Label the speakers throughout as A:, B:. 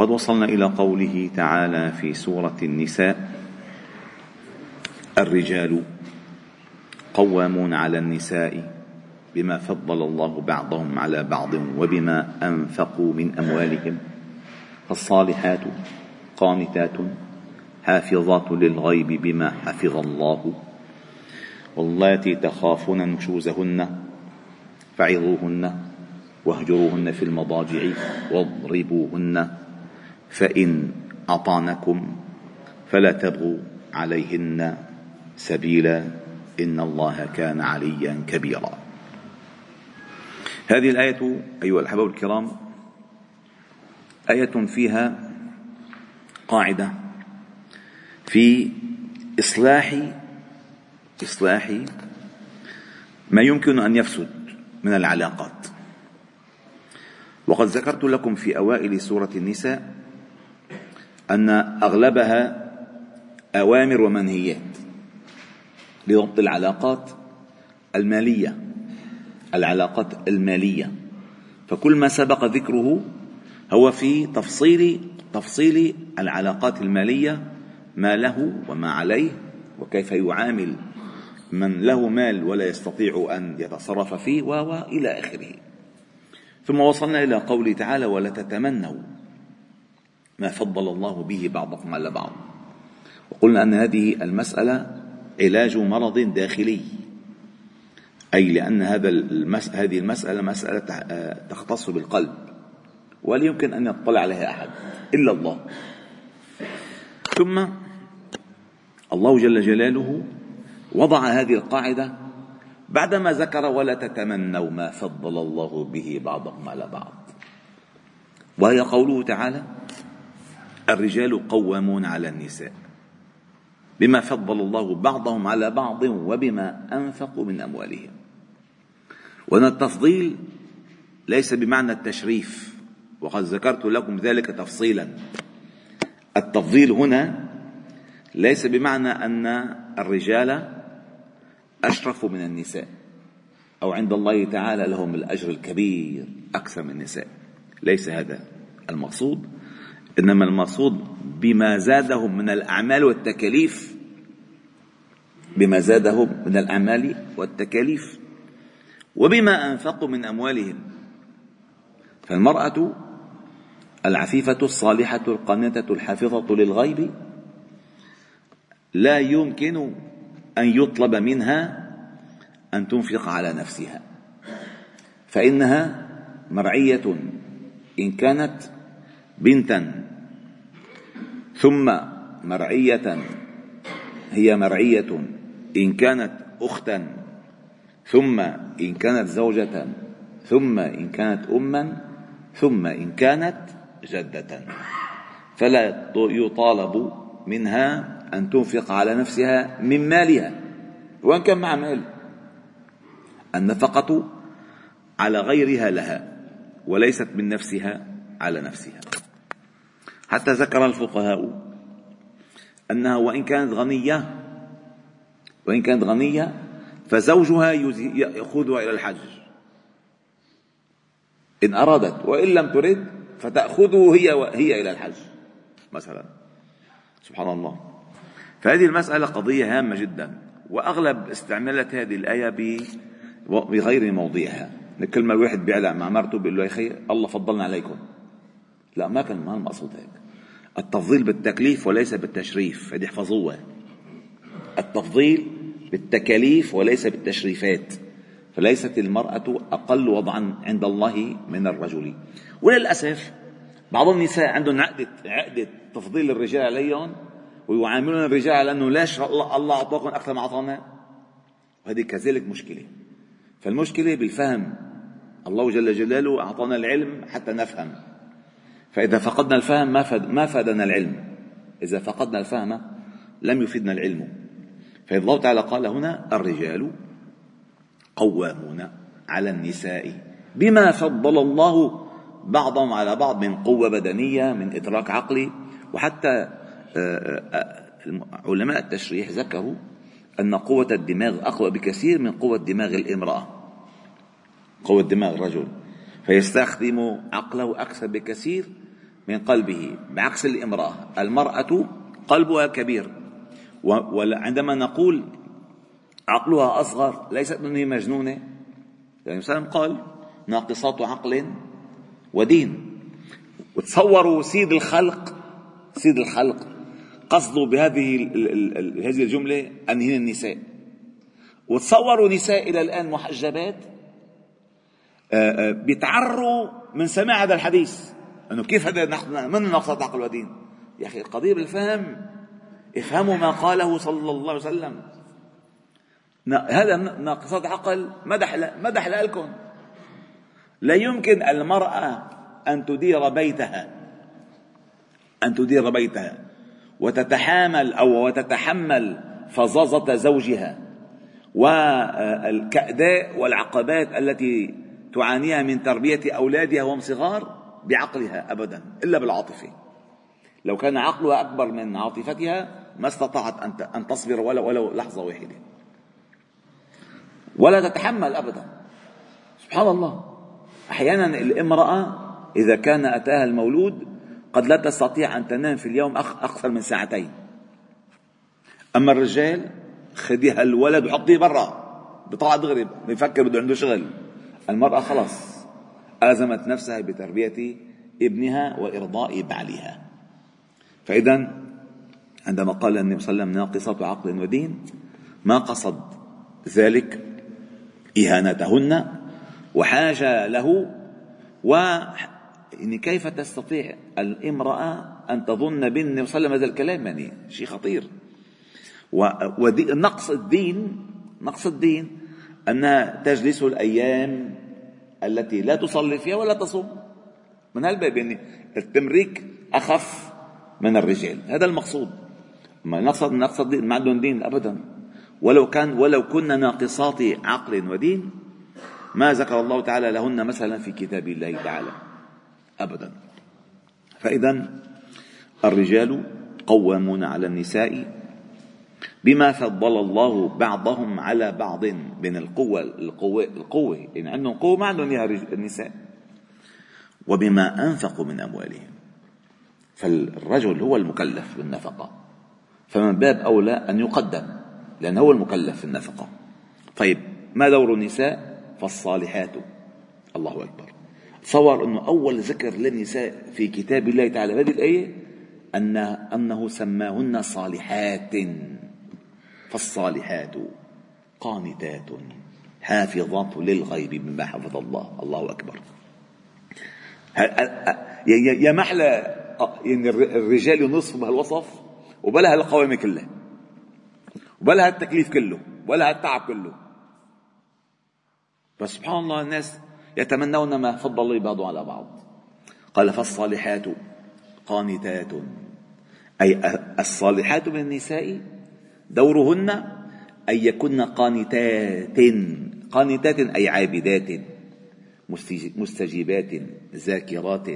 A: وقد وصلنا إلى قوله تعالى في سورة النساء الرجال قوامون على النساء بما فضل الله بعضهم على بعض وبما أنفقوا من أموالهم فالصالحات قانتات حافظات للغيب بما حفظ الله واللاتي تخافون نشوزهن فعظوهن واهجروهن في المضاجع واضربوهن فإن أطعنكم فلا تبغوا عليهن سبيلا إن الله كان عليا كبيرا. هذه الآية أيها الأحباب الكرام آية فيها قاعدة في إصلاح إصلاح ما يمكن أن يفسد من العلاقات. وقد ذكرت لكم في أوائل سورة النساء أن أغلبها أوامر ومنهيات لضبط العلاقات المالية العلاقات المالية. فكل ما سبق ذكره هو في تفصيل تفصيل العلاقات المالية ما له وما عليه وكيف يعامل من له مال ولا يستطيع أن يتصرف فيه وإلى آخره. ثم وصلنا إلى قوله تعالى ولا تتمنوا ما فضل الله به بعضكم على بعض. وقلنا أن هذه المسألة علاج مرض داخلي. أي لأن هذا المس... هذه المسألة مسألة تختص بالقلب. ولا يمكن أن يطلع عليها أحد. إلا الله. ثم الله جل جلاله وضع هذه القاعدة بعدما ذكر ولا تتمنوا ما فضل الله به بعضكم على بعض. وهي قوله تعالى الرجال قوامون على النساء. بما فضل الله بعضهم على بعض وبما أنفقوا من أموالهم. وأن التفضيل ليس بمعنى التشريف وقد ذكرت لكم ذلك تفصيلا. التفضيل هنا ليس بمعنى أن الرجال أشرف من النساء أو عند الله تعالى لهم الأجر الكبير أكثر من النساء. ليس هذا المقصود. إنما المقصود بما زادهم من الأعمال والتكاليف. بما زادهم من الأعمال والتكاليف. وبما أنفقوا من أموالهم. فالمرأة العفيفة الصالحة القانتة الحافظة للغيب لا يمكن أن يطلب منها أن تنفق على نفسها. فإنها مرعية. إن كانت بنتا ثم مرعية هي مرعية إن كانت أختا ثم إن كانت زوجة ثم إن كانت أما ثم إن كانت جدة. فلا يطالب منها أن تنفق على نفسها من مالها وإن كان مع مال. النفقة على غيرها لها وليست من نفسها على نفسها. حتى ذكر الفقهاء أنها وإن كانت غنية وإن كانت غنية فزوجها يأخذها إلى الحج. إن أرادت وإن لم ترد فتأخذه هي هي إلى الحج مثلا. سبحان الله. فهذه المسألة قضية هامة جدا وأغلب استعملت هذه الآية بغير موضعها. ما الواحد بيعلق مع مرته بيقول له يا أخي الله فضلنا عليكم. لا ما كان ما المقصود هيك. التفضيل بالتكليف وليس بالتشريف. هذه احفظوها. التفضيل بالتكاليف وليس بالتشريفات. فليست المرأة أقل وضعا عند الله من الرجل. وللأسف بعض النساء عندهم عقدة عقدة تفضيل الرجال عليهم ويعاملون الرجال على أنه ليش الله الله أعطاكم أكثر ما أعطانا وهذه كذلك مشكلة. فالمشكلة بالفهم. الله جل جلاله أعطانا العلم حتى نفهم. فإذا فقدنا الفهم ما, فد ما فادنا العلم. إذا فقدنا الفهم لم يفدنا العلم. فإذا الله تعالى قال هنا الرجال قوامون على النساء بما فضل الله بعضهم على بعض من قوة بدنية من إدراك عقلي وحتى آه، آه، علماء التشريح ذكروا أن قوة الدماغ أقوى بكثير من قوة دماغ الامرأة. قوة دماغ الرجل. فيستخدم عقله أكثر بكثير من قلبه بعكس الامرأة. المرأة قلبها كبير. وعندما نقول عقلها أصغر ليست أنها مجنونة. يعني مثلا قال ناقصات عقل ودين. وتصوروا سيد الخلق سيد الخلق قصده بهذه هذه الجملة أن هن النساء. وتصوروا نساء إلى الآن محجبات آه، آه، بيتعروا من سماع هذا الحديث. أنه كيف هذا نحن من نقصد عقل ودين يا أخي القضية بالفهم. افهموا ما قاله صلى الله عليه وسلم. هذا ناقصات عقل. مدح مدح لكم. لا يمكن المرأة أن تدير بيتها. أن تدير بيتها. وتتحامل أو وتتحمل فظاظة زوجها. والكأداء والعقبات التي تعانيها من تربية أولادها وهم صغار بعقلها أبدا إلا بالعاطفة. لو كان عقلها أكبر من عاطفتها ما استطاعت أن تصبر ولو, ولو لحظة واحدة. ولا تتحمل أبدا. سبحان الله. أحيانا الامرأة إذا كان أتاها المولود قد لا تستطيع أن تنام في اليوم أكثر من ساعتين. أما الرجال خديها الولد وحطيه برا. بطلع دغري بيفكر بده عنده شغل. المرأة خلص ألزمت نفسها بتربية ابنها وإرضاء بعلها. فإذا عندما قال النبي صلى الله عليه وسلم ناقصة عقل ودين ما قصد ذلك؟ إهانتهن وحاجة له و يعني كيف تستطيع الامرأة أن تظن بالنبي صلى الله عليه وسلم هذا الكلام؟ يعني شيء خطير. ونقص الدين نقص الدين أنها تجلس الأيام التي لا تصلي فيها ولا تصوم. من هالباب يعني التمريك أخف من الرجال. هذا المقصود. ما نقصد نقصد ما عندهم دين أبدا. ولو كان ولو كنا ناقصات عقل ودين ما ذكر الله تعالى لهن مثلا في كتاب الله تعالى. أبدا. فإذا الرجال قوامون على النساء بما فضل الله بعضهم على بعض من القوة القوة القوة. يعني عندهم قوة ما عندهم إياها النساء. وبما أنفقوا من أموالهم. فالرجل هو المكلف بالنفقة. فمن باب أولى أن يقدم لأن هو المكلف في النفقة. طيب ما دور النساء؟ فالصالحات. الله أكبر. تصور أنه أول ذكر للنساء في كتاب الله تعالى هذه الآية أن أنه سماهن صالحات. فالصالحات قانتات. حافظات للغيب بما حفظ الله. الله أكبر. يا محلى يعني الرجال ينصف بهالوصف وبلا هالقوامة كلها. وبلا هالتكليف كله. ولا هالتعب كله. بس سبحان الله الناس يتمنون ما فضل الله بعضهم على بعض. قال فالصالحات قانتات. أي الصالحات من النساء دورهن أن يكن قانتات قانتات أي عابدات مستجيبات ذاكرات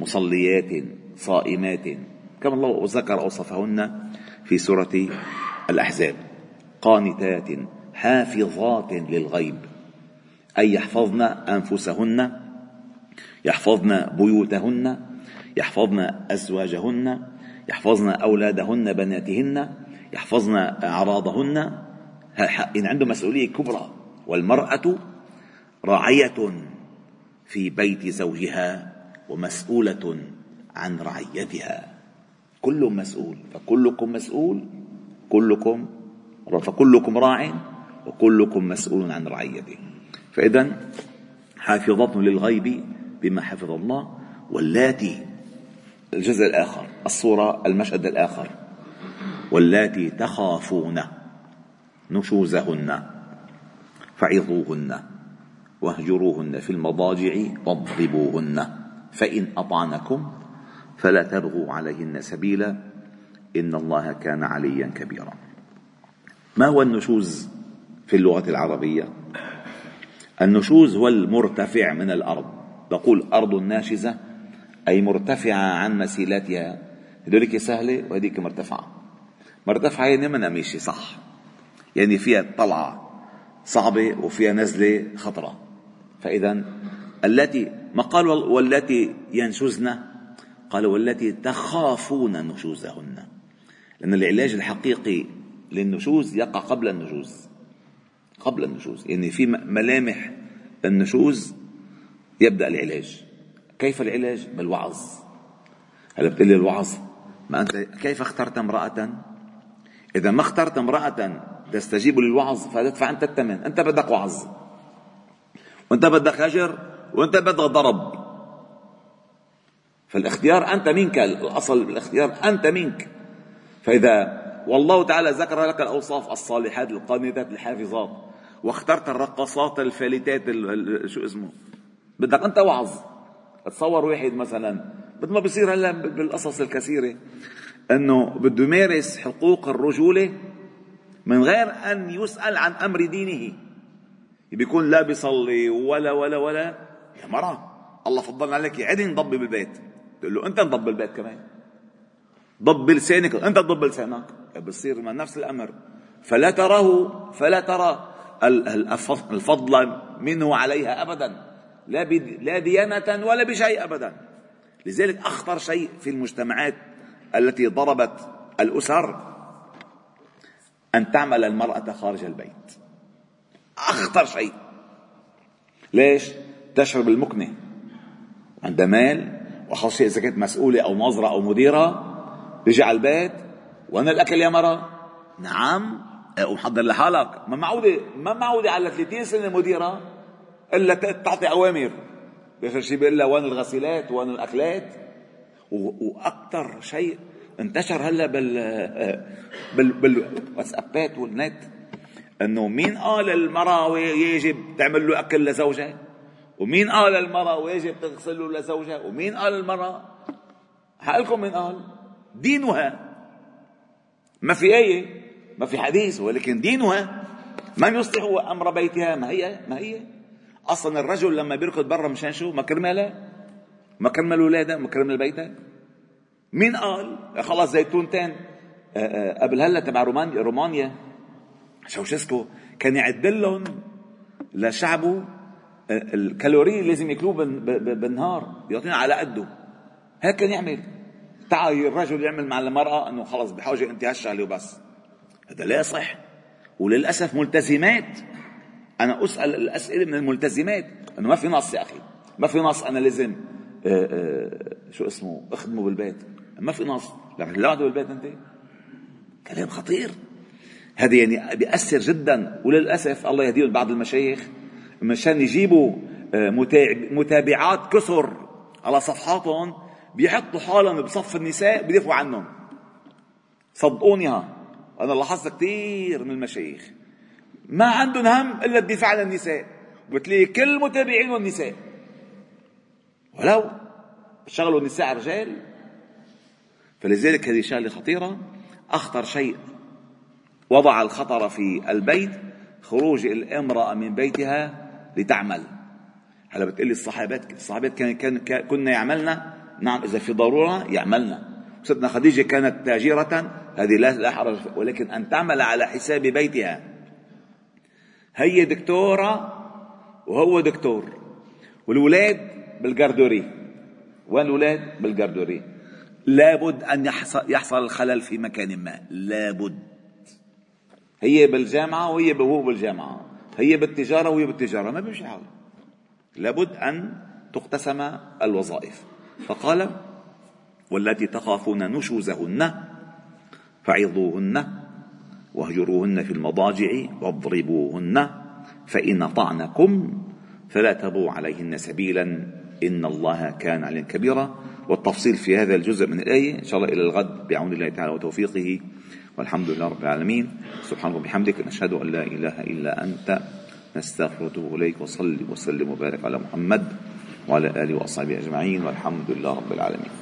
A: مصليات صائمات كما الله ذكر أوصفهن في سورة الأحزاب. قانتات حافظات للغيب أي يحفظن أنفسهن يحفظن بيوتهن يحفظن أزواجهن يحفظن أولادهن بناتهن يحفظن أعراضهن. إن عنده مسؤولية كبرى والمرأة راعية في بيت زوجها ومسؤولة عن رعيتها. كل مسؤول فكلكم مسؤول كلكم فكلكم راع وكلكم مسؤول عن رعيته. فإذا حافظة للغيب بما حفظ الله واللاتي الجزء الآخر الصورة المشهد الآخر. واللاتي تخافون نشوزهن فعظوهن واهجروهن في المضاجع واضربوهن فإن أطعنكم فلا تبغوا عليهن سبيلا إن الله كان عليا كبيرا. ما هو النشوز في اللغة العربية؟ النشوز هو المرتفع من الأرض. نقول أرض ناشزة أي مرتفعة عن مسيلاتها هذوليك سهلة وهذيك مرتفعة. مرتفعة يعني منها ماشي صح. يعني فيها طلعة صعبة وفيها نزلة خطرة. فإذا التي ما قال والتي ينشزن؟ قال والتي تخافون نشوزهن. لأن العلاج الحقيقي للنشوز يقع قبل النشوز. قبل النشوز. يعني في ملامح النشوز يبدأ العلاج. كيف العلاج؟ بالوعظ. هلا بتقول لي الوعظ. ما أنت كيف اخترت امرأة؟ إذا ما اخترت امرأة تستجيب للوعظ فتدفع أنت الثمن. أنت بدك وعظ. وأنت بدك هجر وأنت بدك ضرب. فالاختيار أنت منك الأصل الاختيار أنت منك. فإذا والله تعالى ذكر لك الأوصاف الصالحات القانتات الحافظات. واخترت الرقصات الفالتات شو اسمه. بدك أنت وعظ. تصور واحد مثلا. مثل ما بيصير هلأ بالقصص الكثيرة. أنه بده يمارس حقوق الرجولة من غير أن يسأل عن أمر دينه. بيكون لا بيصلي ولا ولا ولا. يا مرة الله فضل عليك. عدي نضبي بالبيت. تقول له أنت نضب البيت كمان. ضب لسانك. أنت تضب لسانك. بصير نفس الأمر. فلا تراه فلا ترى. الفضل منه عليها ابدا. لا لا ديانة ولا بشيء ابدا. لذلك أخطر شيء في المجتمعات التي ضربت الأسر أن تعمل المرأة خارج البيت. أخطر شيء. ليش؟ تشرب المكنة. عندها مال وخاصة إذا كانت مسؤولة أو ناظرة أو مديرة بيجي على البيت وأنا الأكل يا مرة؟ نعم ومحضر لحالك. ما معودة ما معودة على 30 سنة مديرة إلا تعطي اوامر باخر شيء بيقول لها وين الغسيلات؟ وين الأكلات؟ وأكثر شيء انتشر هلا بال بال بالواتسابات والنت إنه مين قال المراه يجب تعمل له أكل لزوجها ومين قال المراه واجب تغسل له لزوجها ومين قال المرأة؟ حقلكم مين قال؟ دينها. ما في آية ما في حديث ولكن دينها. من يصلح أمر بيتها؟ ما هي ما هي. أصلا الرجل لما بيركض برا مشان شو؟ ما كرمالها ما كرمال أولادها ما كرمال بيتها مين قال؟ خلاص زيتونتين آه، آه، قبل هلا تبع رومانيا رومانيا. شوشسكو كان يعد لهم لشعبه آه، الكالوري اللي لازم ياكلوه بالنهار بيعطينا على قده. هيك كان يعمل. تعال الرجل يعمل مع المرأة أنه خلص بحاجة أنت هالشغلة وبس. هذا لا يصح. وللأسف ملتزمات. أنا أسأل الأسئلة من الملتزمات. أنه ما في نص يا أخي. ما في نص أنا لازم. شو اسمه أخدمه بالبيت. ما في نص. لكن لا بالبيت أنت؟ كلام خطير. هذا يعني بيأثر جدا. وللأسف الله يهديهم بعض المشايخ. مشان يجيبوا آه، متابعات كثر على صفحاتهم بيحطوا حالهم بصف النساء بدافعوا عنهم. صدقوني ها أنا لاحظت كثير من المشايخ. ما عندهم هم إلا الدفاع عن النساء. وبتلاقي كل متابعينهم النساء ولو شغلوا النساء رجال فلذلك هذه شغلة خطيرة. أخطر شيء وضع الخطر في البيت خروج الامرأة من بيتها لتعمل. هلا بتقلي الصحابات الصحابات كان, كان كنا يعملنا؟ نعم إذا في ضرورة يعملنا. ستنا خديجة كانت تاجرة هذه لا حرج ولكن أن تعمل على حساب بيتها. هي دكتورة وهو دكتور. والولاد بالجردوري وين الولاد بالجردوري لابد أن يحصل, يحصل الخلل في مكان ما. لابد. هي بالجامعة وهي وهو بالجامعة. هي بالتجارة وهي بالتجارة. ما بيمشي حال لابد أن تقتسم الوظائف. فقال والتي تخافون نشوزهن فعظوهن واهجروهن في المضاجع واضربوهن فإن طعنكم فلا تبغوا عليهن سبيلا. إن الله كان عليا كبيرا. والتفصيل في هذا الجزء من الآية إن شاء الله إلى الغد بعون الله تعالى وتوفيقه. والحمد لله رب العالمين. سبحانك وبحمدك نشهد أن لا إله إلا أنت نستغفرك إليك وصلي وسلم وبارك على محمد وعلى آله وأصحابه أجمعين والحمد لله رب العالمين.